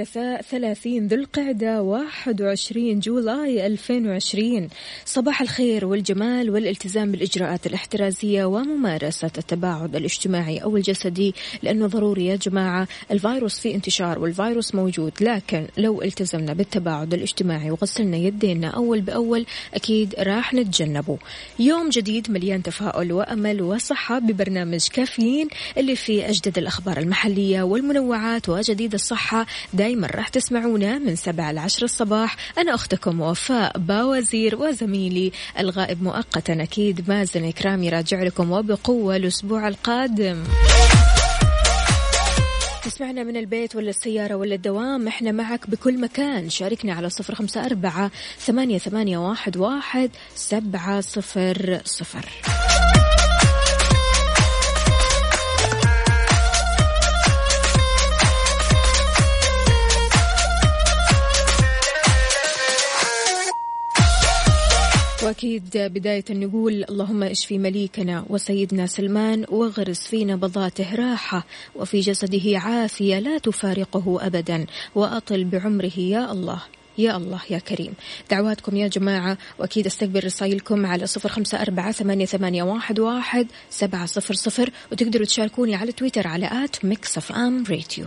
الثلاثاء 30 ذو القعدة 21 جولاي 2020 صباح الخير والجمال والالتزام بالإجراءات الاحترازية وممارسة التباعد الاجتماعي أو الجسدي لأنه ضروري يا جماعة. الفيروس في انتشار والفيروس موجود لكن لو التزمنا بالتباعد الاجتماعي وغسلنا يدينا أول بأول أكيد راح نتجنبه. يوم جديد مليان تفاؤل وأمل وصحة ببرنامج كافيين اللي فيه أجدد الأخبار المحلية والمنوعات وجديد الصحة. دايما راح تسمعونا من سبعة لعشر الصباح. أنا أختكم وفاء باوزير وزميلي الغائب مؤقتا أكيد مازن إكرام يراجع لكم وبقوة الأسبوع القادم. تسمعنا من البيت ولا السيارة ولا الدوام؟ إحنا معك بكل مكان. شاركنا على صفر خمسة أربعة ثمانية, ثمانية واحد, واحد سبعة صفر صفر. واكيد بداية نقول اللهم اشفي مليكنا وسيدنا سلمان واغرس في نبضاته راحة وفي جسده عافية لا تفارقه ابدا وأطل بعمره يا الله يا الله يا كريم. دعواتكم يا جماعة وأكيد أستقبل رسائلكم على صفر خمسة أربعة ثمانية, ثمانية واحد, واحد سبعة صفر صفر وتقدروا تشاركوني على تويتر على at Mix FM ريتيو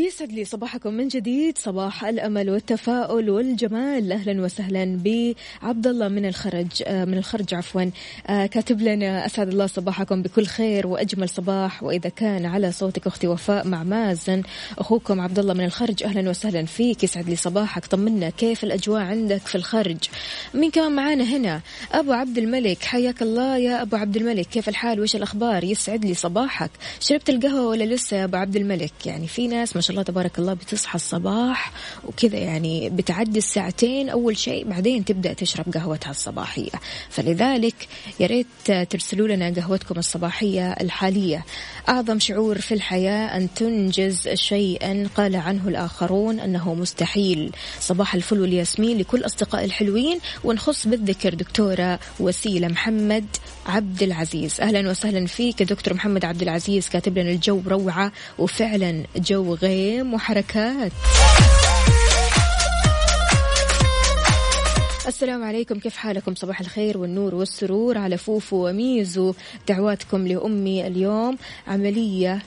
ويسعد لي صباحكم من جديد. صباح الأمل والتفاؤل والجمال. أهلا وسهلا بعبد الله من الخرج آه، من الخرج عفوا. آه، كاتب لنا أسعد الله صباحكم بكل خير وأجمل صباح. وإذا كان على صوتك أختي وفاء مع مازن أخوكم عبد الله من الخرج أهلا وسهلا فيك. يسعد لي صباحك. طمنا كيف الأجواء عندك في الخرج؟ مين كمان معانا هنا؟ أبو عبد الملك حياك الله يا أبو عبد الملك. كيف الحال؟ وش الأخبار؟ يسعد لي صباحك. شربت القهوة ولا لسه يا أبو عبد الملك؟ يعني في ناس ما شاء الله تبارك الله بتصحى الصباح وكذا يعني بتعدي الساعتين أول شيء بعدين تبدأ تشرب قهوتها الصباحية. فلذلك يا ريت ترسلوا لنا قهوتكم الصباحية الحالية. أعظم شعور في الحياة أن تنجز شيئا قال عنه الآخرون أنه مستحيل. صباح الفل والياسمين لكل أصدقاء الحلوين ونخص بالذكر دكتورة وسيلة محمد عبد العزيز. أهلا وسهلا فيك دكتور محمد عبد العزيز كاتب لنا الجو روعة وفعلا جو غيم وحركات. السلام عليكم. كيف حالكم؟ صباح الخير والنور والسرور على فوفو وميزو. دعواتكم لأمي اليوم. عملية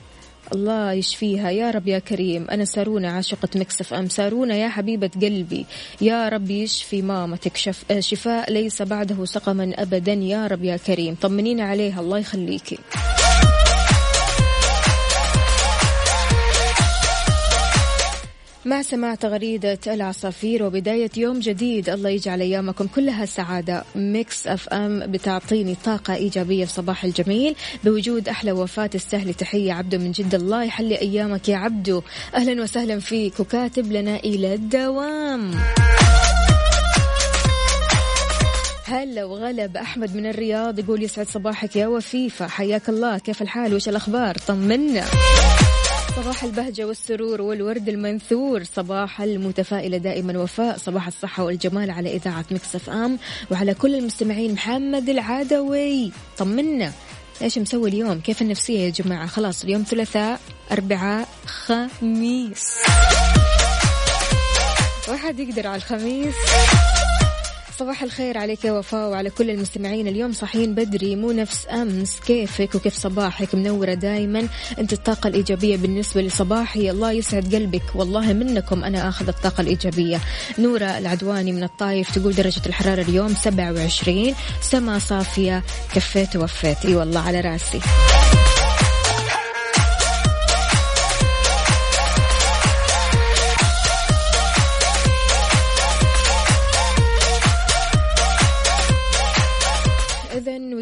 الله يشفيها. يا رب يا كريم. أنا سارونا عاشقة Mix FM. سارونا يا حبيبة قلبي. يا رب يشفي مامتك. شف... شفاء ليس بعده سقما أبدا. يا رب يا كريم. طمنينا عليها. الله يخليكي. مع سماع تغريدة العصافير وبداية يوم جديد الله يجعل أيامكم كلها سعادة. Mix FM بتعطيني طاقة إيجابية في صباح الجميل. بوجود أحلى وفاة تستاهلي تحية عبدو من جد الله يحلي أيامك يا عبدو. أهلا وسهلا فيك وكاتب لنا إلى الدوام. هلا وغلب احمد من الرياض يقول يسعد صباحك يا وفيفة. حياك الله. كيف الحال؟ وش الأخبار؟ طمنا. صباح البهجة والسرور والورد المنثور صباح المتفائلة دائما وفاء صباح الصحة والجمال على إذاعة مكسف أم وعلى كل المستمعين محمد العدوي. طمنا. إيش مسوي اليوم؟ كيف النفسية يا جماعة؟ خلاص اليوم ثلاثاء أربعاء خميس. واحد يقدر على الخميس. صباح الخير عليك يا وفاء وعلى كل المستمعين. اليوم صاحيين بدري مو نفس أمس. كيفك وكيف صباحك؟ منورة دايما. أنت الطاقة الإيجابية بالنسبة لصباحي. الله يسعد قلبك. والله منكم أنا أخذ الطاقة الإيجابية. نورة العدواني من الطايف تقول درجة الحرارة اليوم 27 سما صافية كفيت ووفيت. أي والله على رأسي.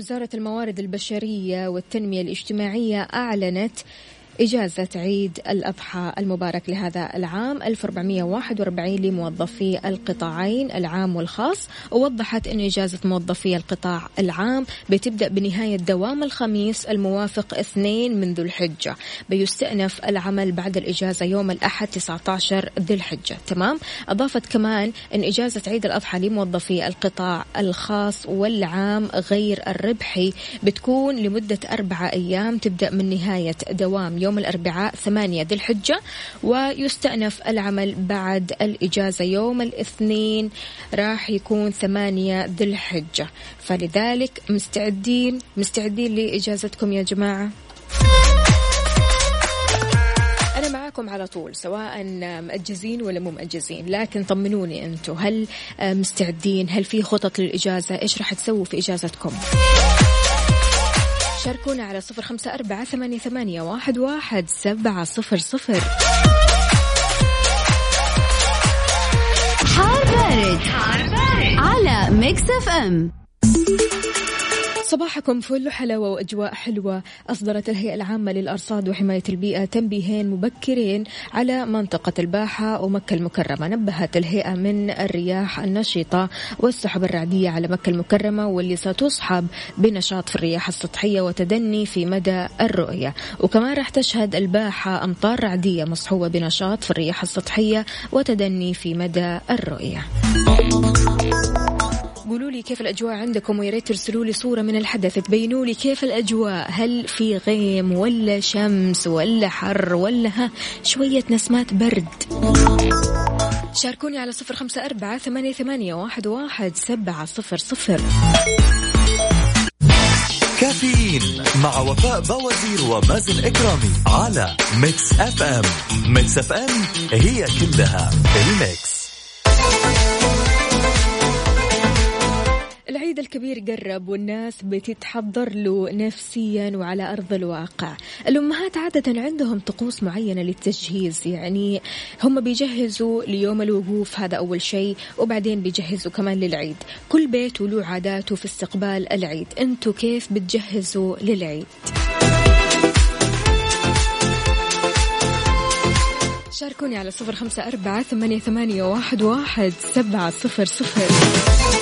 وزارة الموارد البشرية والتنمية الاجتماعية أعلنت إجازة عيد الأضحى المبارك لهذا العام 1441 لموظفي القطاعين العام والخاص. ووضحت أن إجازة موظفي القطاع العام بتبدأ بنهاية دوام الخميس الموافق 2 من ذو الحجة. بيستأنف العمل بعد الإجازة يوم الأحد 19 ذي الحجة. تمام؟ أضافت كمان أن إجازة عيد الأضحى لموظفي القطاع الخاص والعام غير الربحي بتكون لمدة أربعة أيام تبدأ من نهاية دوام يوم الأربعاء ثمانية ذي الحجة ويستأنف العمل بعد الإجازة يوم الاثنين راح يكون ثمانية ذي الحجة. فلذلك مستعدين مستعدين لإجازتكم يا جماعة؟ أنا معاكم على طول سواء مأجزين ولا مو مأجزين لكن طمنوني أنتم. هل مستعدين؟ هل في خطط للإجازة؟ إيش راح تسووا في إجازتكم؟ شاركونا على صفر خمسة أربعة ثمانية, ثمانية واحد, واحد سبعة صفر صفر حار بارد. على Mix FM صباحكم فل وحلاوة وأجواء حلوة. أصدرت الهيئة العامة للأرصاد وحماية البيئة تنبيهين مبكرين على منطقة الباحة ومكة المكرمة. نبهت الهيئة من الرياح النشطة والسحب الرعدية على مكة المكرمة واللي ستصحب بنشاط في الرياح السطحية وتدني في مدى الرؤية. وكمان راح تشهد الباحة أمطار رعدية مصحوبة بنشاط في الرياح السطحية وتدني في مدى الرؤية. قولوا لي كيف الأجواء عندكم ويا ريت ترسلوا لي صورة من الحدث. تبينوا لي كيف الأجواء. هل في غيم ولا شمس ولا حر ولا ها؟ شوية نسمات برد. شاركوني على صفر خمسة أربعة ثمانية, ثمانية واحد, واحد سبعة صفر صفر. كافيين مع وفاء بوازير ومازن إكرامي على Mix FM. Mix FM هي كلها الميكس. العيد الكبير قرب والناس بتتحضر له نفسيا وعلى أرض الواقع. الأمهات عادة عندهم طقوس معينة للتجهيز يعني هم بيجهزوا ليوم الوقوف هذا أول شيء وبعدين بيجهزوا كمان للعيد. كل بيت وله عاداته في استقبال العيد. أنتوا كيف بتجهزوا للعيد؟ شاركوني على صفر خمسة أربعة ثمانية, ثمانية واحد, واحد سبعة صفر صفر.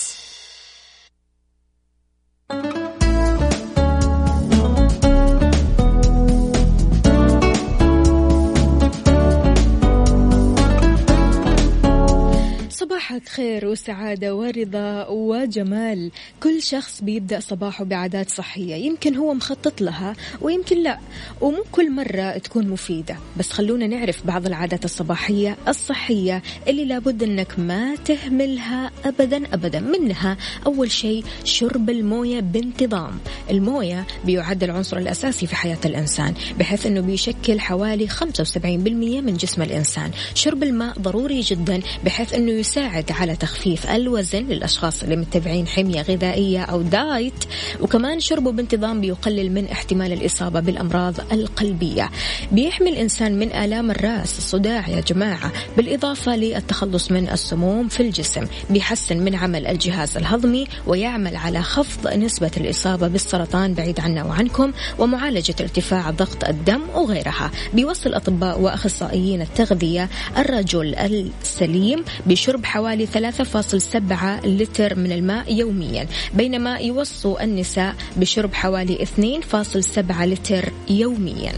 صباحك خير وسعادة ورضا وجمال. كل شخص بيبدأ صباحه بعادات صحية يمكن هو مخطط لها ويمكن لا ومو كل مرة تكون مفيدة. بس خلونا نعرف بعض العادات الصباحية الصحية اللي لابد أنك ما تهملها أبدا أبدا. منها أول شيء شرب الموية بانتظام. الموية بيعد العنصر الأساسي في حياة الإنسان بحيث أنه بيشكل حوالي 75% من جسم الإنسان. شرب الماء ضروري جدا بحيث أنه يساعد على تخفيف الوزن للأشخاص اللي متبعين حمية غذائية أو دايت. وكمان شربه بانتظام بيقلل من احتمال الإصابة بالأمراض القلبية. بيحمي الإنسان من آلام الرأس. الصداع يا جماعة. بالإضافة للتخلص من السموم في الجسم. بيحسن من عمل الجهاز الهضمي ويعمل على خفض نسبة الإصابة بالسرطان بعيد عنا وعنكم ومعالجة ارتفاع ضغط الدم وغيرها. بيوصل أطباء وأخصائيين التغذية الرجل السليم بشرب حوالي 3.7 لتر من الماء يوميا بينما يوصوا النساء بشرب حوالي 2.7 لتر يوميا.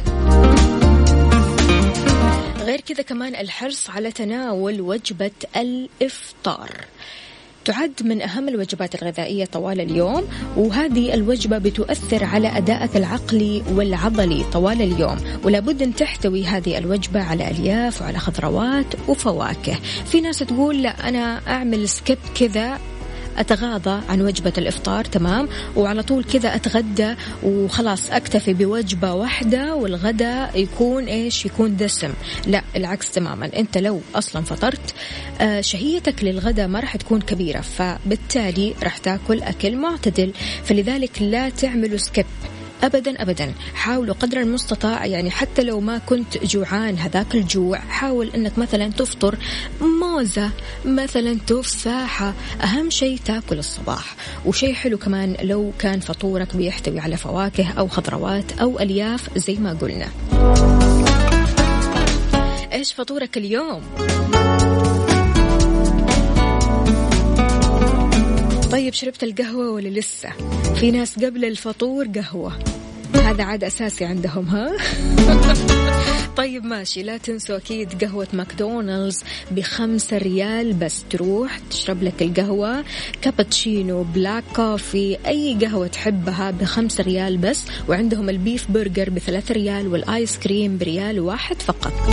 غير كذا كمان الحرص على تناول وجبة الإفطار. تعد من أهم الوجبات الغذائية طوال اليوم وهذه الوجبة بتؤثر على أدائك العقلي والعضلي طوال اليوم. ولا بد أن تحتوي هذه الوجبة على ألياف وعلى خضروات وفواكه. في ناس تقول لا أنا أعمل skip كذا أتغاضى عن وجبة الإفطار تمام؟ وعلى طول كذا أتغدى وخلاص أكتفي بوجبة واحدة والغداء يكون إيش؟ يكون دسم لا العكس تماما. أنت لو أصلا فطرت آه شهيتك للغداء ما راح تكون كبيرة فبالتالي راح تاكل أكل معتدل. فلذلك لا تعملوا skip ابدا ابدا. حاولوا قدر المستطاع يعني حتى لو ما كنت جوعان هذاك الجوع حاول إنك مثلا تفطر موزة مثلا تفاحه أهم شيء تاكل الصباح. وشيء حلو كمان لو كان فطورك بيحتوي على فواكه أو خضروات أو ألياف زي ما قلنا. إيش فطورك اليوم؟ طيب شربت القهوة ولا لسه؟ في ناس قبل الفطور قهوة. هذا عاد أساسي عندهم ها؟ طيب ماشي. لا تنسوا أكيد قهوة ماكدونالدز بخمسة ريال بس تروح تشرب لك القهوة كابتشينو black coffee أي قهوة تحبها بخمسة ريال بس وعندهم ال beef burger بثلاثة ريال والآيس كريم بريال واحد فقط.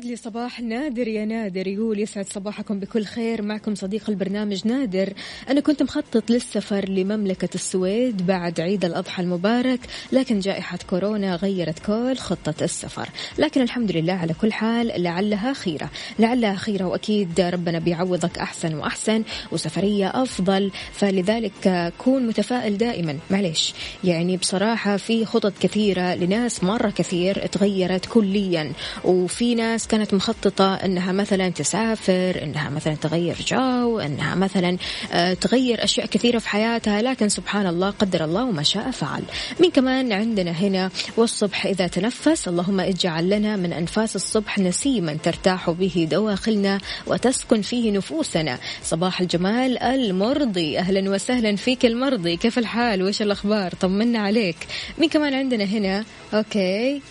يسعد لي صباح نادر يا نادر. يقول يسعد صباحكم بكل خير. معكم صديق البرنامج نادر. أنا كنت مخطط للسفر لمملكة السويد بعد عيد الأضحى المبارك لكن جائحة كورونا غيرت كل خطة السفر. لكن الحمد لله على كل حال لعلها خيرة لعلها خيرة وأكيد ربنا بيعوضك أحسن وأحسن وسفرية أفضل. فلذلك كون متفائل دائما. معليش. يعني بصراحة في خطط كثيرة لناس مرة كثير تغيرت كليا. وفي ناس كانت مخططة أنها مثلا تسافر أنها مثلا تغير جو أنها مثلا آه، تغير أشياء كثيرة في حياتها لكن سبحان الله قدر الله وما شاء فعل. مين كمان عندنا هنا والصبح إذا تنفس اللهم اجعل لنا من أنفاس الصبح نسيما ترتاح به دواخلنا وتسكن فيه نفوسنا. صباح الجمال المرضي أهلا وسهلا فيك المرضي. كيف الحال؟ وإيش الأخبار؟ طمنا عليك. مين كمان عندنا هنا okay.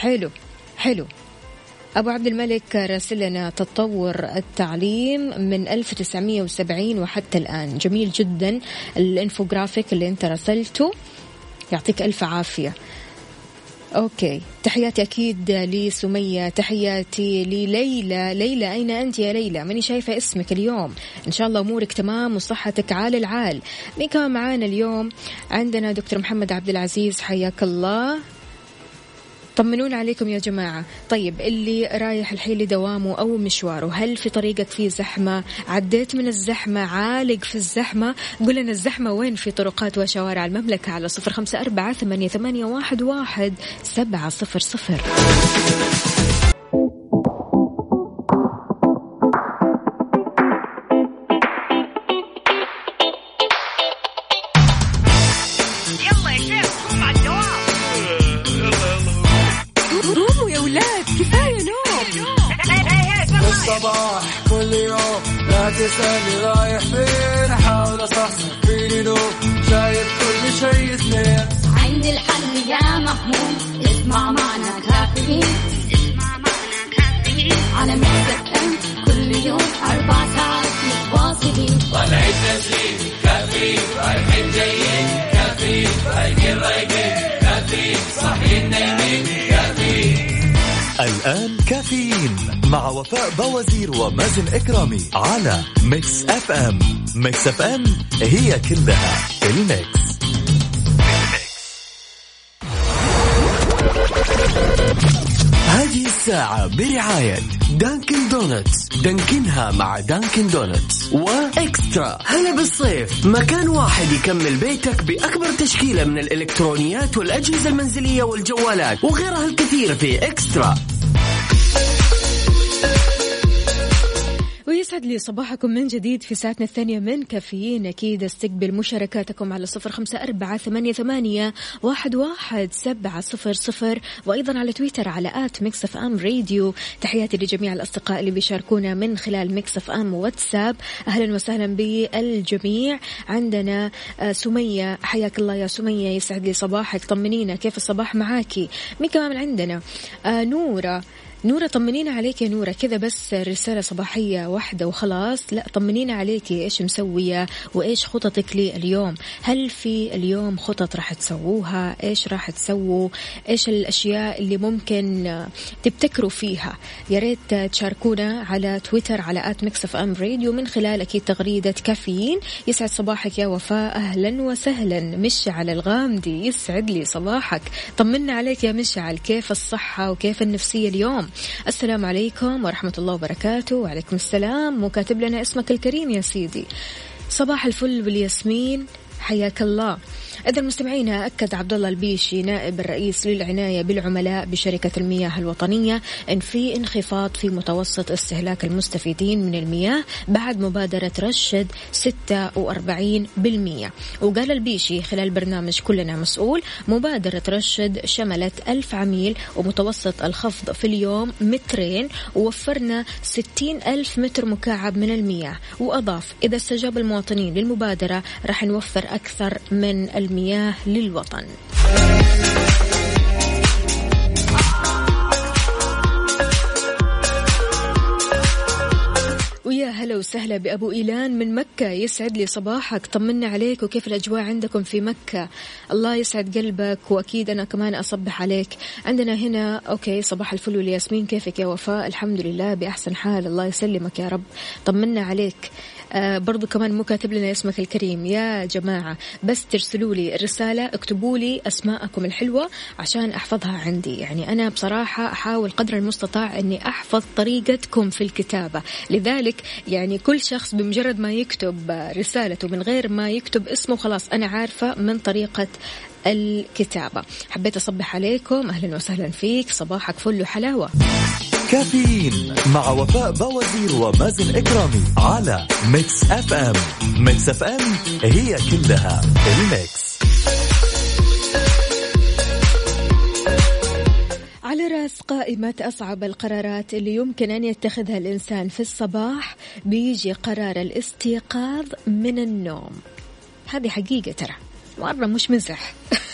حلو حلو. أبو عبد الملك راسلنا تطور التعليم من 1970 وحتى الآن. جميل جدا الإنفوجرافيك اللي أنت راسلته. يعطيك ألف عافية. أوكي تحياتي أكيد لسمية تحياتي لليلى. ليلى أين أنت يا ليلى؟ ماني شايفة اسمك اليوم. إن شاء الله أمورك تمام وصحتك عال العال. مين كمان معانا اليوم؟ عندنا دكتور محمد عبد العزيز حياك الله. طمنونا عليكم يا جماعة. طيب اللي رايح الحين لدوامه أو مشواره هل في طريقك في زحمة؟ عديت من الزحمة؟ عالق في الزحمة؟ قول لنا الزحمة وين في طرقات وشوارع المملكة على صفر خمسة أربعة ثمانية, واحد سبعة صفر صفر. وفاء بوازير ومازن إكرامي على Mix FM Mix FM هي كلها ال mix. هذه الساعة برعاية Dunkin' Donuts دانكنها مع Dunkin' Donuts و Extra. هلا بالصيف. مكان واحد يكمل بيتك بأكبر تشكيلة من الإلكترونيات والأجهزة المنزلية والجوالات. وغيرها الكثير في Extra. ويسعد لي صباحكم من جديد في ساعتنا الثانية من كافيين. أكيد استقبل مشاركاتكم على صفر خمسة أربعة ثمانية, ثمانية واحد, واحد سبعة صفر صفر وأيضا على تويتر على at Mix FM Radio. تحياتي لجميع الأصدقاء اللي بيشاركونا من خلال Mix FM واتساب. أهلا وسهلا بالجميع. عندنا آه، سمية. حياك الله يا سمية. يسعد لي صباحك. طمنينا. كيف الصباح معاكي؟ مين كمان عندنا؟ آه، نورة. نورة طمنينا عليك يا نورة. كذا بس رسالة صباحية واحدة وخلاص. لا طمنينا عليك. إيش مسوية وإيش خططك لليوم؟ هل في اليوم خطط راح تسووها؟ إيش راح تسووا؟ إيش الأشياء اللي ممكن تبتكروا فيها؟ يا ريت تشاركونا على تويتر على at Mix FM Radio. من خلال أكيد تغريدة كافيين. يسعد صباحك يا وفاء. أهلا وسهلا. مشعل الغامدي يسعد لي صباحك. طمنا عليك يا مشعل. كيف الصحة وكيف النفسية اليوم؟ السلام عليكم ورحمة الله وبركاته. وعليكم السلام. وكاتب لنا اسمك الكريم يا سيدي. صباح الفل والياسمين حياك الله. إذا مستمعينا أكد عبد الله البيشي نائب الرئيس للعناية بالعملاء بشركة المياه الوطنية أن في انخفاض في متوسط استهلاك المستفيدين من المياه بعد مبادرة رشد 46% وقال البيشي خلال برنامج كلنا مسؤول مبادرة رشد شملت ألف عميل ومتوسط الخفض في اليوم مترين ووفرنا 60 ألف متر مكعب من المياه. وأضاف إذا استجاب المواطنين للمبادرة راح نوفر أكثر من المياه للوطن. ويا هلا وسهلا بأبو إيلان من مكة. يسعد لي صباحك. طمنا عليك وكيف الأجواء عندكم في مكة؟ الله يسعد قلبك وأكيد أنا كمان أصبح عليك. عندنا هنا أوكي صباح الفل والياسمين. كيفك يا وفاء؟ الحمد لله بأحسن حال. الله يسلمك يا رب. طمنا عليك. آه برضو كمان مو كاتب لنا اسمك الكريم. يا جماعة بس ترسلوا لي الرسالة اكتبوا لي أسماءكم الحلوة عشان أحفظها عندي. يعني أنا بصراحة أحاول قدر المستطاع أني أحفظ طريقتكم في الكتابة. لذلك يعني كل شخص بمجرد ما يكتب رسالته من غير ما يكتب اسمه خلاص أنا عارفة من طريقة الكتابة. حبيت أصبح عليكم. أهلا وسهلا فيك. صباحك فل وحلاوة. كافيين مع وفاء باوزير ومازن إكرامي على Mix FM. Mix FM هي كلها ال Mix. على رأس قائمة أصعب القرارات اللي يمكن أن يتخذها الإنسان في الصباح بيجي قرار الاستيقاظ من النوم. هذه حقيقة ترى مرة مش مزح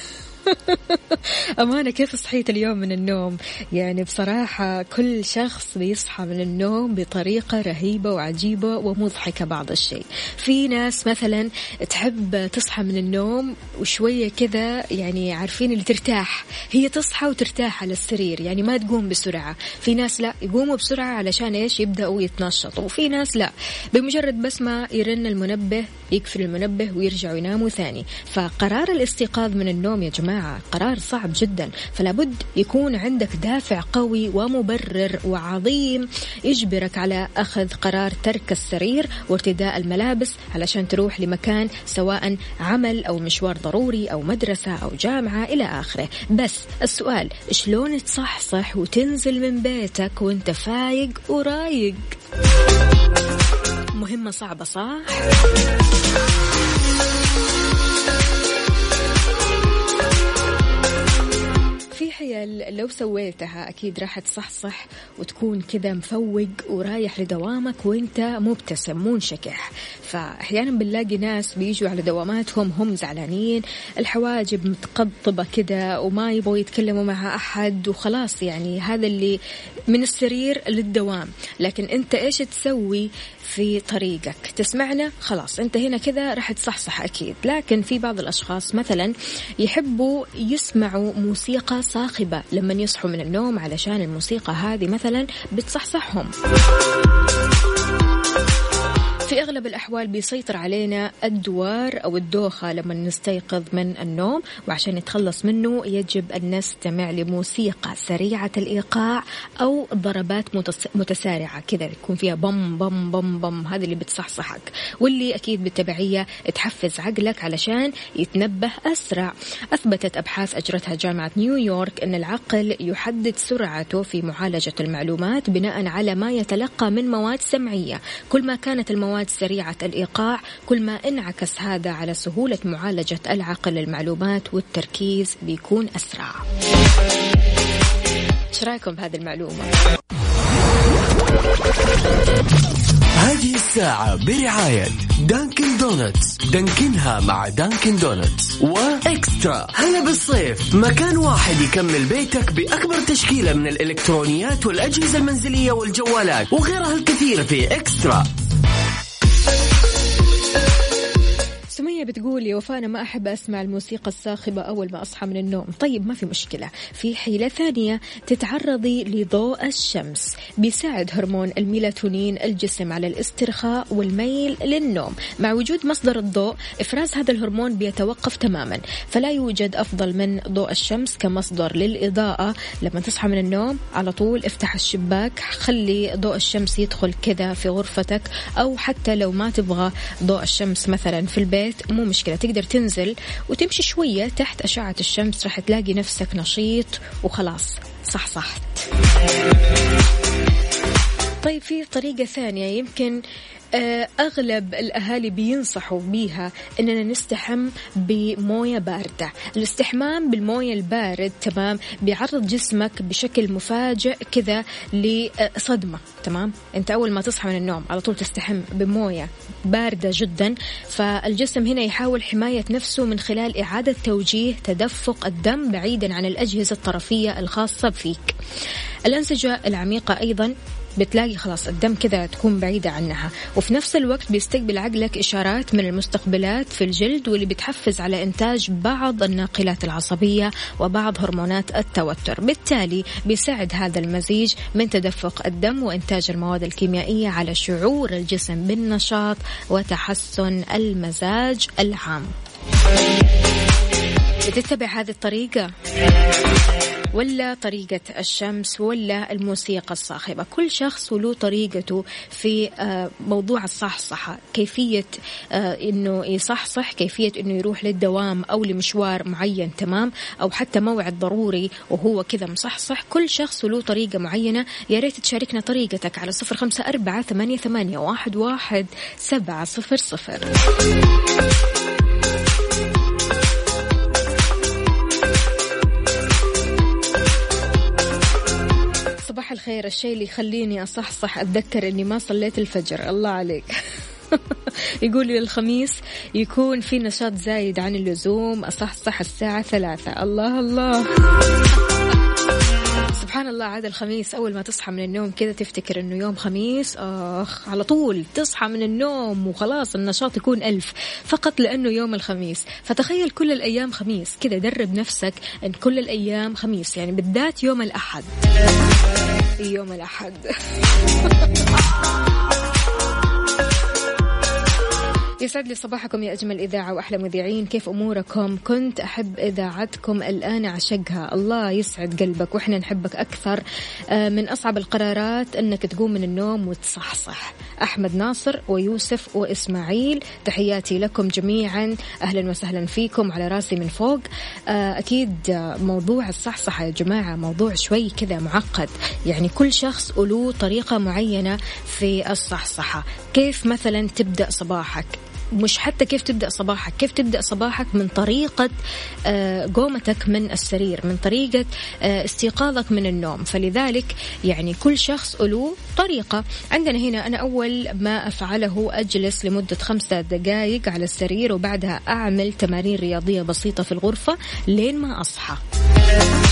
أمانة كيف صحيت اليوم من النوم؟ يعني بصراحة كل شخص بيصحى من النوم بطريقة رهيبة وعجيبة ومضحكة بعض الشيء. في ناس مثلا تحب تصحى من النوم وشوية كذا يعني عارفين اللي ترتاح. هي تصحى وترتاح على السرير يعني ما تقوم بسرعة. في ناس لا يقوموا بسرعة علشان إيش؟ يبدأوا يتنشطوا. وفي ناس لا بمجرد بس ما يرن المنبه يقفل المنبه ويرجعوا يناموا ثاني. فقرار الاستيقاظ من النوم يا جماعة قرار صعب جدا. فلا بد يكون عندك دافع قوي ومبرر وعظيم يجبرك على أخذ قرار ترك السرير وارتداء الملابس علشان تروح لمكان سواء عمل أو مشوار ضروري أو مدرسة أو جامعة إلى آخره. بس السؤال شلون تصحصح وتنزل من بيتك وانت فايق ورايق؟ مهمة صعبة صح؟ في حيل لو سويتها أكيد راح تصحصح وتكون كذا مفوق ورايح لدوامك وإنت مبتسم منشكح فأحيانا بنلاقي ناس بيجوا على دواماتهم هم زعلانين الحواجب متقطبة كذا وما يبغوا يتكلموا مع أحد وخلاص يعني هذا اللي من السرير للدوام. لكن أنت إيش تسوي؟ في طريقك. تسمعنا؟ خلاص انت هنا كذا راح تصحصح أكيد. لكن في بعض الأشخاص مثلا يحبوا يسمعوا موسيقى صاخبة. لما يصحوا من النوم علشان الموسيقى هذه مثلا بتصحصحهم. في أغلب الأحوال بيسيطر علينا الدوار أو الدوخة لما نستيقظ من النوم وعشان نتخلص منه يجب أن نستمع لموسيقى سريعة الإيقاع أو ضربات متسارعة كذا يكون فيها بم بم بم بم هذه اللي بتصحصحك. واللي أكيد بالتبعية تحفز عقلك علشان يتنبه أسرع. أثبتت أبحاث أجرتها جامعة نيويورك أن العقل يحدد سرعته في معالجة المعلومات بناء على ما يتلقى من مواد سمعية. كل ما كانت المواد المواد سريعة الإيقاع. كل ما انعكس هذا على سهولة معالجة العقل للمعلومات والتركيز بيكون أسرع. إيش رأيكم بهذه المعلومة؟ هذه الساعة برعاية Dunkin' Donuts. Dunkin ها مع Dunkin' Donuts. و eXtra. هلا بالصيف. مكان واحد يكمل بيتك بأكبر تشكيلة من الإلكترونيات والأجهزة المنزلية والجوالات وغيرها الكثير في eXtra. to me سمية بتقول يا وفاء ما أحب أسمع الموسيقى الصاخبة أول ما أصحى من النوم. طيب ما في مشكلة. في حيلة ثانية تتعرضي لضوء الشمس بيساعد هرمون الميلاتونين الجسم على الاسترخاء والميل للنوم. مع وجود مصدر الضوء إفراز هذا الهرمون بيتوقف تماما. فلا يوجد أفضل من ضوء الشمس كمصدر للإضاءة. لما تصحى من النوم على طول افتح الشباك خلي ضوء الشمس يدخل كذا في غرفتك أو حتى لو ما تبغى ضوء الشمس مثلا في البيت مو مشكلة تقدر تنزل وتمشي شوية تحت أشعة الشمس راح تلاقي نفسك نشيط وخلاص صح صحت طيب في طريقة ثانية يمكن آه، أغلب الأهالي بينصحوا بيها إننا نستحم بموية باردة. الاستحمام بالموية البارد تمام بيعرض جسمك بشكل مفاجئ كذا لصدمة تمام؟ أنت أول ما تصحى من النوم على طول تستحم بموية باردة جدا فالجسم هنا يحاول حماية نفسه من خلال إعادة توجيه تدفق الدم بعيدا عن الأجهزة الطرفية الخاصة فيك الأنسجة العميقة أيضا بتلاقي خلاص الدم كذا تكون بعيدة عنها. وفي نفس الوقت بيستقبل عقلك إشارات من المستقبلات في الجلد واللي بتحفز على إنتاج بعض الناقلات العصبية وبعض هرمونات التوتر. بالتالي بيساعد هذا المزيج من تدفق الدم وإنتاج المواد الكيميائية على شعور الجسم بالنشاط وتحسن المزاج العام. بتتبع هذه الطريقة؟ ولا طريقة الشمس ولا الموسيقى الصاخبة. كل شخص وله طريقته في آه، موضوع الصحصحة كيفية آه، أنه يصحصح كيفية أنه يروح للدوام أو لمشوار معين تمام؟ أو حتى موعد ضروري وهو كذا مصحصح. كل شخص وله طريقة معينة. يا ريت تشاركنا طريقتك على صفر خمسة أربعة ثمانية, ثمانية واحد, واحد سبعة صفر صفر. صباح الخير. الشيء اللي يخليني أصحصح أتذكر أني ما صليت الفجر. الله عليك. يقول الخميس يكون في نشاط زايد عن اللزوم. أصحصح الساعة ثلاثة. الله الله. سبحان الله عاد الخميس أول ما تصحى من النوم كذا تفتكر إنه يوم خميس آخ على طول تصحى من النوم وخلاص النشاط يكون ألف فقط لأنه يوم الخميس. فتخيل كل الأيام خميس كذا درب نفسك إن كل الأيام خميس يعني بالذات يوم الأحد. يوم الأحد. يسعد لي صباحكم يا أجمل إذاعة وأحلى مذيعين. كيف أموركم؟ كنت أحب إذاعتكم الآن أعشقها الله يسعد قلبك وإحنا نحبك أكثر. آه، من أصعب القرارات أنك تقوم من النوم وتصحصح. أحمد ناصر ويوسف وإسماعيل تحياتي لكم جميعا. أهلا وسهلا فيكم على راسي من فوق. آه، أكيد موضوع الصحصحة يا جماعة موضوع شوي كذا معقد. يعني كل شخص له طريقة معينة في الصحصحة. كيف مثلا تبدأ صباحك؟ مش حتى كيف تبدأ صباحك كيف تبدأ صباحك من طريقة آه، قومتك من السرير من طريقة آه، استيقاظك من النوم. فلذلك يعني كل شخص له طريقة. عندنا هنا أنا أول ما أفعله أجلس لمدة خمسة دقائق على السرير وبعدها أعمل تمارين رياضية بسيطة في الغرفة لين ما أصحى.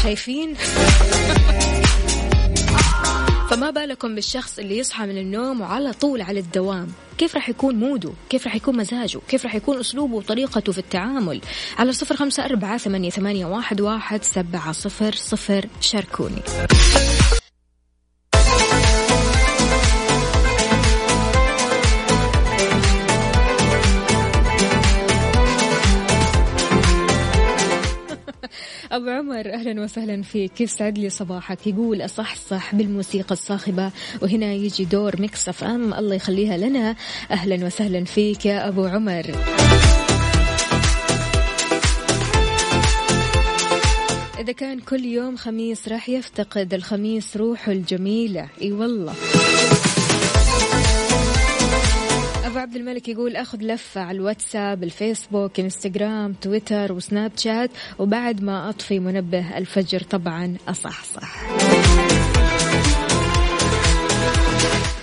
شايفين؟ فما بالكم بالشخص اللي يصحى من النوم وعلى طول على الدوام؟ كيف راح يكون موده؟ كيف راح يكون مزاجه؟ كيف راح يكون أسلوبه وطريقته في التعامل؟ على صفر خمسة أربعة ثمانية, واحد سبعة صفر صفر شاركوني. أبو عمر أهلا وسهلا فيك يسعد لي صباحك؟ يقول أصحصح بالموسيقى الصاخبة. وهنا يجي دور Mix FM. الله يخليها لنا. أهلا وسهلا فيك يا أبو عمر. إذا كان كل يوم خميس راح يفتقد الخميس روحه الجميلة. إي والله. أبو عبد الملك يقول أخذ لفة على الواتساب الفيسبوك إنستغرام تويتر وسناب شات وبعد ما أطفي منبه الفجر طبعا أصحصح.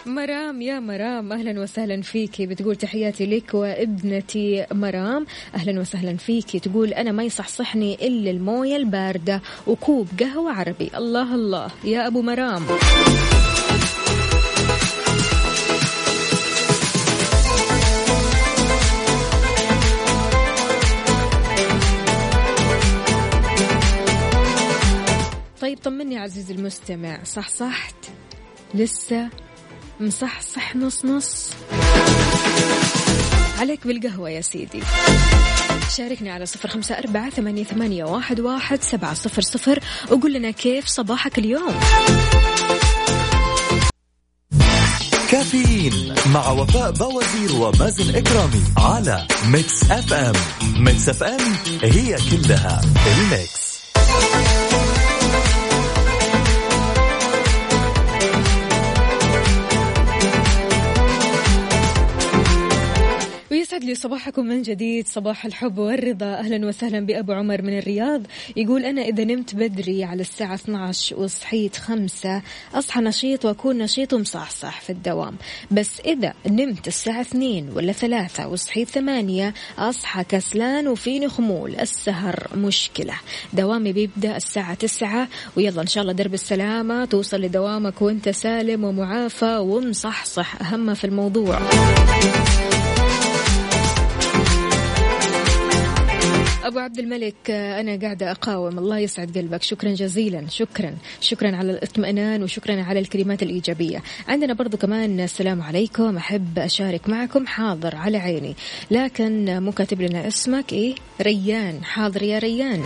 مرام يا مرام أهلا وسهلا فيكي بتقول تحياتي لك وابنتي مرام. أهلا وسهلا فيكي تقول أنا ما يصحصحني إلا الموية الباردة وكوب قهوة عربي. الله الله. يا أبو مرام. طمني عزيزي المستمع صح صحت لسه مصحصح نص نص. عليك بالقهوة يا سيدي. شاركني على صفر خمسة أربعة ثمانية, ثمانية واحد, واحد سبعة صفر صفر وقول لنا كيف صباحك اليوم. كافيين مع وفاء باوزير ومازن إكرامي على Mix FM Mix FM هي كلها ال Mix يسعد لي صباحكم من جديد صباح الحب والرضا. أهلا وسهلا بأبو عمر من الرياض. يقول أنا إذا نمت بدري على الساعة 12 وصحيت خمسة أصحى نشيط وأكون نشيط ومصحصح في الدوام. بس إذا نمت الساعة 2 ولا ثلاثة وصحيت ثمانية أصحى كسلان وفيني خمول. السهر مشكلة. دوامي بيبدأ الساعة 9 ويلا إن شاء الله درب السلامة توصل لدوامك وأنت سالم ومعافى ومصحصح. أهم في الموضوع. أبو عبد الملك أنا قاعدة أقاوم. الله يسعد قلبك. شكرا جزيلا. شكرا. شكرا على الاطمئنان وشكرا على الكلمات الإيجابية. عندنا برضو كمان السلام عليكم. أحب أشارك معكم حاضر على عيني. لكن مو كاتب لنا اسمك. إيه؟ ريان. حاضر يا ريان.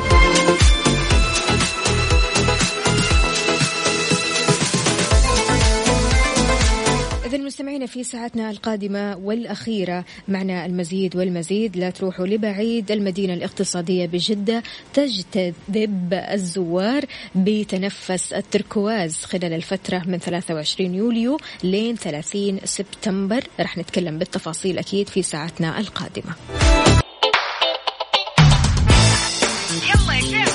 مستمعينا في ساعتنا القادمة والأخيرة معنا المزيد والمزيد. لا تروحوا لبعيد المدينة الاقتصادية بجدة تجتذب الزوار بتنفس التركواز خلال الفترة من 23 يوليو لين 30 سبتمبر. رح نتكلم بالتفاصيل أكيد في ساعتنا القادمة. يلا يا شيخ.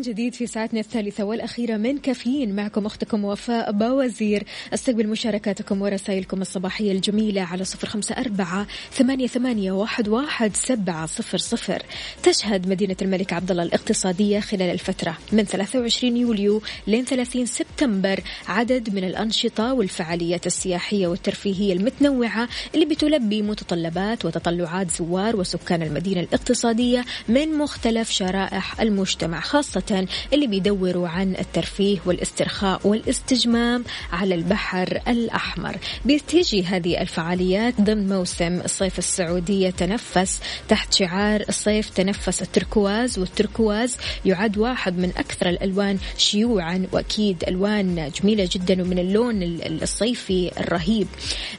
من جديد في ساعتنا الثالثة والأخيرة من كافيين. معكم أختكم وفاء باوزير أستقبل مشاركاتكم ورسائلكم الصباحية الجميلة على صفر خمسة أربعة ثمانية, ثمانية واحد, واحد سبعة صفر صفر. تشهد مدينة الملك عبدالله الاقتصادية خلال الفترة من 23 يوليو لين 30 سبتمبر. عدد من الأنشطة والفعاليات السياحية والترفيهية المتنوعة اللي بتلبي متطلبات وتطلعات زوار وسكان المدينة الاقتصادية من مختلف شرائح المجتمع خاصة اللي بيدوروا عن الترفيه والاسترخاء والاستجمام على البحر الأحمر. بتيجي هذه الفعاليات ضمن موسم الصيف السعودي يتنفس تحت شعار الصيف تنفس التركواز والتركواز يعد واحد من أكثر الألوان شيوعا وأكيد ألوان جميلة جدا ومن اللون الصيفي الرهيب.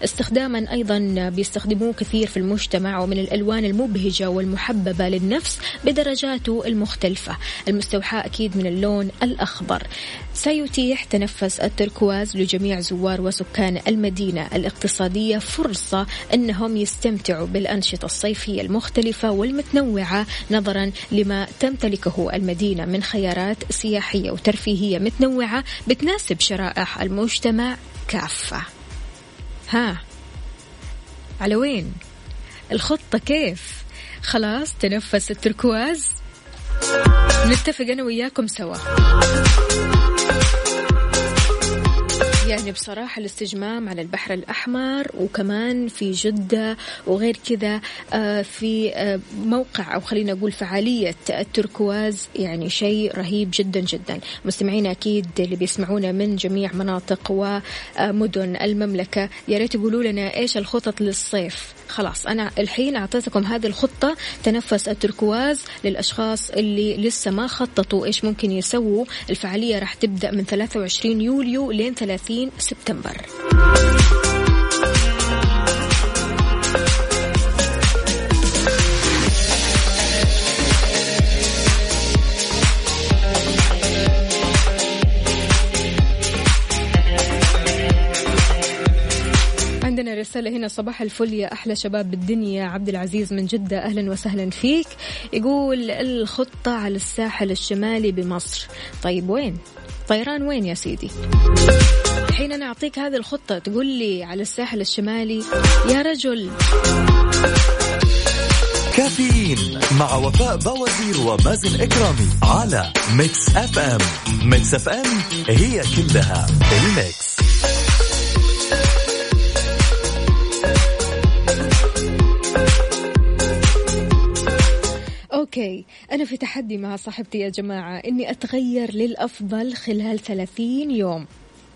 استخداما أيضا بيستخدموه كثير في المجتمع ومن الألوان المبهجة والمحببة للنفس بدرجاته المختلفة. المستوحاة أكيد من اللون الأخضر. سيتيح تنفس التركواز لجميع زوار وسكان المدينة. الاقتصادية فرصة أنهم يستمتعوا بالأنشطة الصيفية المختلفة والمتنوعة نظرا لما تمتلكه المدينة من خيارات سياحية وترفيهية متنوعة بتناسب شرائح المجتمع. كافة. ها على وين؟ الخطة كيف؟ خلاص تنفس التركواز. نتفق أنا وياكم سوا. يعني بصراحة الاستجمام على البحر الأحمر وكمان في جدة وغير كذا آه، في آه، موقع أو خلينا نقول فعالية التركواز يعني شيء رهيب جدا جدا. مستمعينا أكيد اللي بيسمعونا من جميع مناطق ومدن المملكة يا ريت يقولوا لنا إيش الخطط للصيف. خلاص أنا الحين أعطيتكم هذه الخطة تنفس التركواز للأشخاص اللي لسه ما خططوا إيش ممكن يسووا. الفعالية راح تبدأ من 23 يوليو لين 30 سبتمبر. عندنا رسالة هنا صباح الفل يا أحلى شباب بالدنيا. عبد العزيز من جدة أهلا وسهلا فيك. يقول الخطة على الساحل الشمالي بمصر. طيب وين؟ طيران وين يا سيدي؟ الحين أنا أعطيك هذه الخطة. تقول لي على الساحل الشمالي يا رجل. كافيين مع وفاء باوزير ومازن إكرامي على Mix FM. Mix FM هي كلها ال Mix. okay. أنا في تحدي مع صاحبتي يا جماعة إني أتغير للأفضل خلال 30 يوم.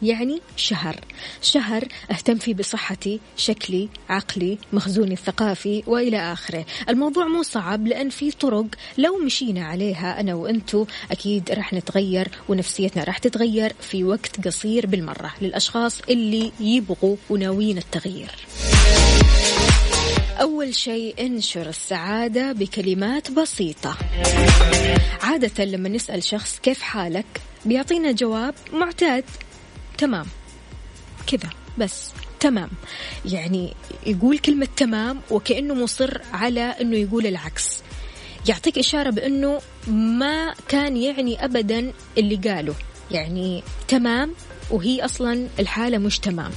يعني شهر. شهر أهتم فيه بصحتي شكلي عقلي مخزوني الثقافي وإلى آخره. الموضوع مو صعب لأن في طرق لو مشينا عليها أنا وأنتو أكيد راح نتغير ونفسيتنا راح تتغير في وقت قصير بالمرة للأشخاص اللي يبغوا وناويين التغيير. أول شيء انشر السعادة بكلمات بسيطة. عادة لما نسأل شخص كيف حالك بيعطينا جواب معتاد. تمام. كذا بس تمام. يعني يقول كلمة تمام وكأنه مصر على أنه يقول العكس. يعطيك إشارة بأنه ما كان يعني أبدا اللي قاله. يعني تمام وهي أصلا الحالة مش تمام.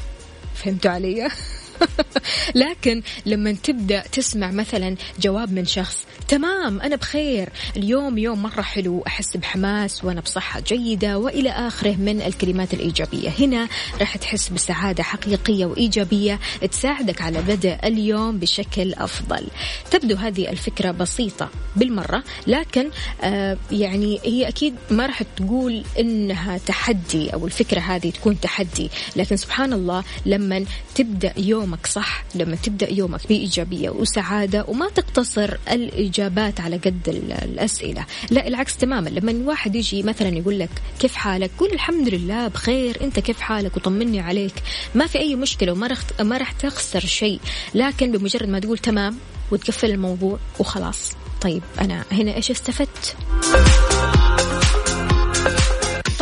فهمتوا علي؟ لكن لما تبدأ تسمع مثلا جواب من شخص تمام أنا بخير. اليوم يوم مرة حلو أحس بحماس وأنا بصحة جيدة وإلى آخره من الكلمات الإيجابية. هنا راح تحس بسعادة حقيقية وإيجابية تساعدك على بدء اليوم بشكل أفضل. تبدو هذه الفكرة بسيطة بالمرة لكن آه يعني هي أكيد ما راح تقول إنها تحدي أو الفكرة هذه تكون تحدي. لكن سبحان الله لما تبدأ يوم يومك صح؟ لما تبدأ يومك بإيجابية وسعادة وما تقتصر الإجابات على قد الأسئلة. لا العكس تماما. لما الواحد يجي مثلا يقول لك كيف حالك؟ قول الحمد لله بخير أنت كيف حالك؟ وطمني عليك. ما في أي مشكلة وما رح ما راح تخسر شيء. لكن بمجرد ما تقول تمام وتقفل الموضوع وخلاص. طيب أنا هنا إيش استفدت؟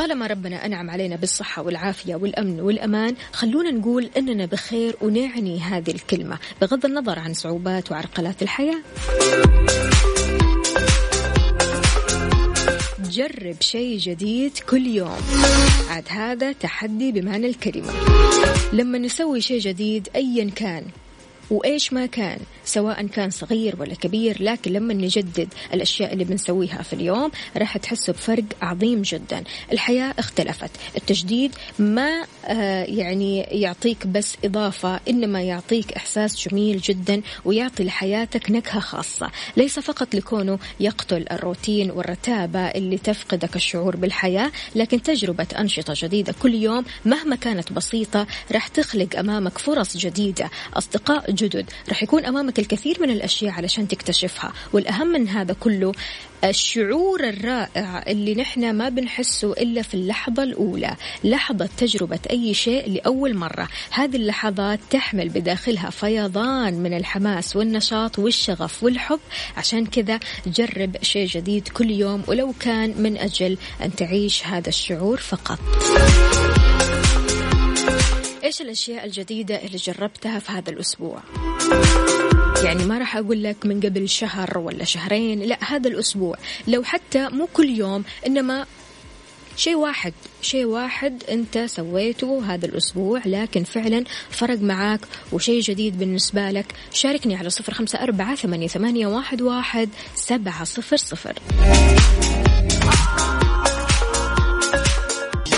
طالما ربنا أنعم علينا بالصحة والعافية والأمن والأمان خلونا نقول أننا بخير ونعني هذه الكلمة. بغض النظر عن صعوبات وعرقلات الحياة. جرب شيء جديد كل يوم. عاد هذا تحدي بمعنى الكلمة. لما نسوي شيء جديد أيا كان وإيش ما كان سواء كان صغير ولا كبير لكن لما نجدد الأشياء اللي بنسويها في اليوم راح تحسوا بفرق عظيم جدا. الحياة اختلفت التجديد ما آه يعني يعطيك بس إضافة إنما يعطيك إحساس جميل جدا ويعطي لحياتك نكهة خاصة. ليس فقط لكونه يقتل الروتين والرتابة اللي تفقدك الشعور بالحياة لكن تجربة أنشطة جديدة كل يوم مهما كانت بسيطة راح تخلق أمامك فرص جديدة. أصدقاء جدد. راح يكون أمامك الكثير من الأشياء علشان تكتشفها. والأهم من هذا كله الشعور الرائع اللي نحن ما بنحسه إلا في اللحظة الأولى. لحظة تجربة أي شيء لأول مرة. هذه اللحظات تحمل بداخلها فيضان من الحماس والنشاط والشغف والحب. عشان كذا جرب شيء جديد كل يوم ولو كان من أجل أن تعيش هذا الشعور فقط. إيش الأشياء الجديدة اللي جربتها في هذا الأسبوع؟ يعني ما راح أقول لك من قبل شهر ولا شهرين لا هذا الأسبوع. لو حتى مو كل يوم إنما شيء واحد شيء واحد أنت سويته هذا الأسبوع لكن فعلا فرق معاك وشيء جديد بالنسبة لك. شاركني على صفر خمسة أربعة ثمانية, ثمانية واحد, واحد سبعة صفر صفر.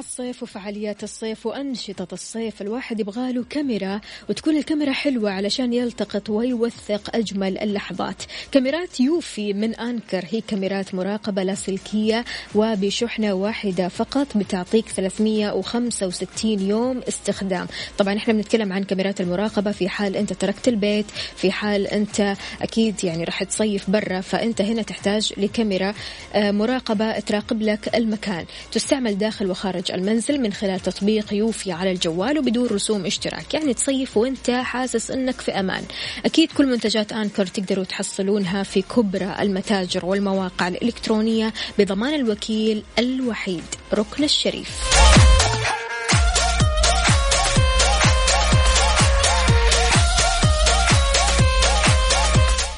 الصيف وفعاليات الصيف وأنشطة الصيف. الواحد يبغى له كاميرا وتكون الكاميرا حلوة علشان يلتقط ويوثق أجمل اللحظات. كاميرات يوفي من أنكر. هي كاميرات مراقبة لاسلكية وبشحنة واحدة فقط بتعطيك 365 يوم استخدام. طبعا إحنا بنتكلم عن كاميرات المراقبة. في حال أنت تركت البيت في حال أنت أكيد يعني راح تصيف برا فأنت هنا تحتاج لكاميرا آه، مراقبة تراقب لك المكان. تستعمل داخل وخارج المنزل من خلال تطبيق يوفي على الجوال وبدون رسوم اشتراك. يعني تصيف وانت حاسس انك في أمان. أكيد كل منتجات أنكر تقدروا تحصلونها في كبرى المتاجر والمواقع الإلكترونية بضمان الوكيل الوحيد ركن الشريف.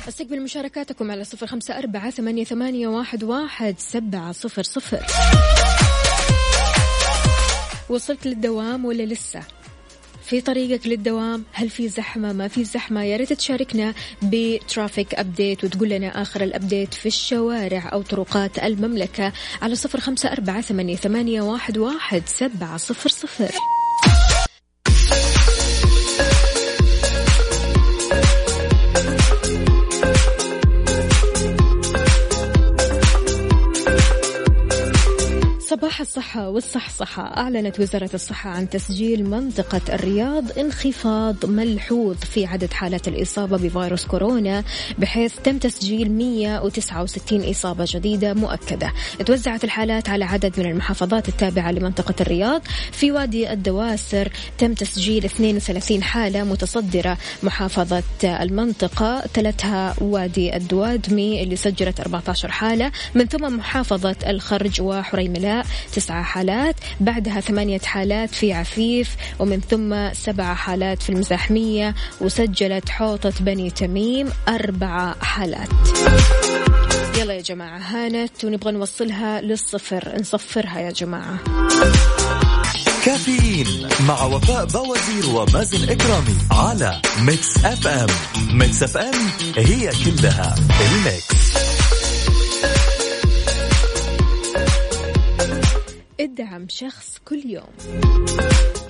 أستقبل مشاركاتكم على صفر خمسة أربعة ثمانية, ثمانية واحد, واحد سبعة صفر صفر. وصلت للدوام ولا لسه؟ في طريقك للدوام؟ هل في زحمة؟ ما في زحمة؟ يا ريت تشاركنا ب traffic update وتقول لنا آخر ال update في الشوارع أو طرقات المملكة على صفر خمسة أربعة ثمانية, ثمانية واحد, واحد سبعة صفر صفر. صباح الصحة والصحصحة أعلنت وزارة الصحة عن تسجيل منطقة الرياض انخفاض ملحوظ في عدد حالات الإصابة بفيروس كورونا بحيث تم تسجيل 169 إصابة جديدة مؤكدة. توزعت الحالات على عدد من المحافظات التابعة لمنطقة الرياض. في وادي الدواسر تم تسجيل 32 حالة متصدرة. محافظة المنطقة تلتها وادي الدوادمي اللي سجلت 14 حالة. من ثم محافظة الخرج وحريملاء تسعة حالات بعدها ثمانية حالات في عفيف ومن ثم سبعة حالات في المزاحمية وسجلت حوطة بني تميم أربعة حالات. يلا يا جماعة هانت ونبغى نوصلها للصفر. نصفرها يا جماعة. كافيين مع وفاء باوزير ومازن إكرامي على Mix FM Mix FM هي كلها ال Mix ادعم شخص كل يوم.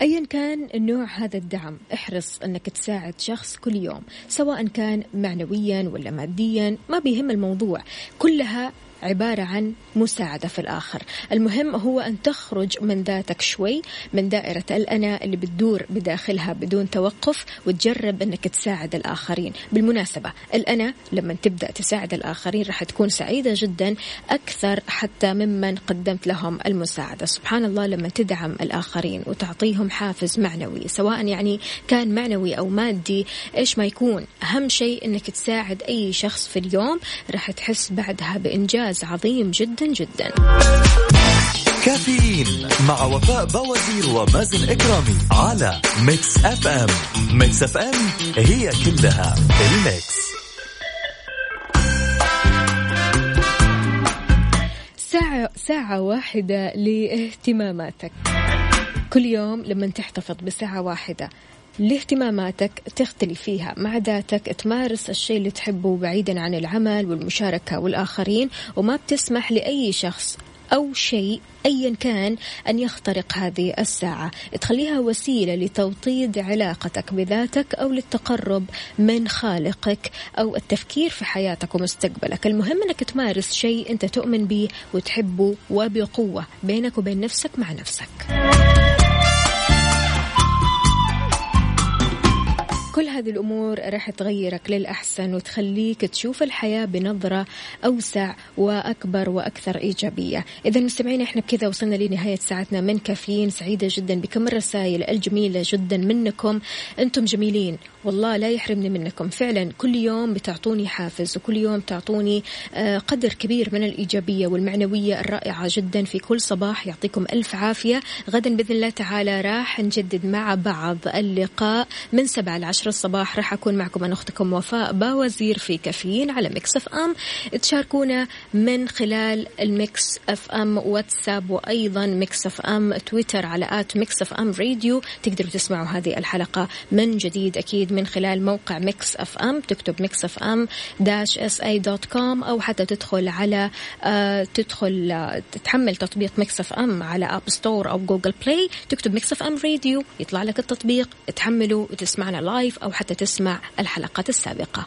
ايا كان نوع هذا الدعم احرص أنك تساعد شخص كل يوم سواء كان معنويا ولا ماديا ما بيهم الموضوع. كلها عبارة عن مساعدة في الآخر. المهم هو أن تخرج من ذاتك شوي من دائرة الأنا اللي بتدور بداخلها بدون توقف وتجرب أنك تساعد الآخرين. بالمناسبة الأنا لما تبدأ تساعد الآخرين راح تكون سعيدة جدا أكثر حتى ممن قدمت لهم المساعدة. سبحان الله لما تدعم الآخرين وتعطيهم حافز معنوي سواء يعني كان معنوي أو مادي إيش ما يكون. أهم شيء أنك تساعد أي شخص في اليوم راح تحس بعدها بإنجاز. إنجاز عظيم جدا جدا. كافيين مع وفاء باوزير ومازن إكرامي على Mix FM. Mix FM هي كلها الميكس. ساعة ساعة واحدة لاهتماماتك. كل يوم لما تحتفظ بساعة واحدة. لاهتماماتك تختلي فيها. مع ذاتك تمارس الشيء اللي تحبه بعيدا عن العمل والمشاركة والآخرين وما بتسمح لأي شخص أو شيء أيا كان أن يخترق هذه الساعة. تخليها وسيلة لتوطيد علاقتك بذاتك أو للتقرب من خالقك أو التفكير في حياتك ومستقبلك. المهم أنك تمارس شيء أنت تؤمن به وتحبه وبقوة بينك وبين نفسك مع نفسك. كل هذه الأمور راح تغيرك للأحسن وتخليك تشوف الحياة بنظرة أوسع وأكبر وأكثر إيجابية. إذا مستمعين إحنا بكذا وصلنا لنهاية ساعتنا من كافيين سعيدة جدا بكم. الرسائل الجميلة جدا منكم. أنتم جميلين. والله لا يحرمني منكم. فعلا كل يوم بتعطوني حافز وكل يوم تعطوني آه، قدر كبير من الإيجابية والمعنوية الرائعة جدا في كل صباح. يعطيكم ألف عافية. غدا بإذن الله تعالى راح نجدد مع بعض اللقاء من سبعة لعشرة. الصباح راح أكون معكم أنا أختكم وفاء باوزير في كافيين على Mix FM تشاركونا من خلال ال Mix FM واتساب وأيضا Mix FM تويتر على at Mix FM Radio تقدروا تسمعوا هذه الحلقة من جديد أكيد من خلال موقع Mix FM تكتب Mix FM dash SA dot com أو حتى تدخل على آه تدخل آه تحمل تطبيق Mix FM على App Store أو Google Play تكتب Mix FM Radio يطلع لك التطبيق. تحمله وتسمعنا live الضيف أو حتى تسمع الحلقات السابقة.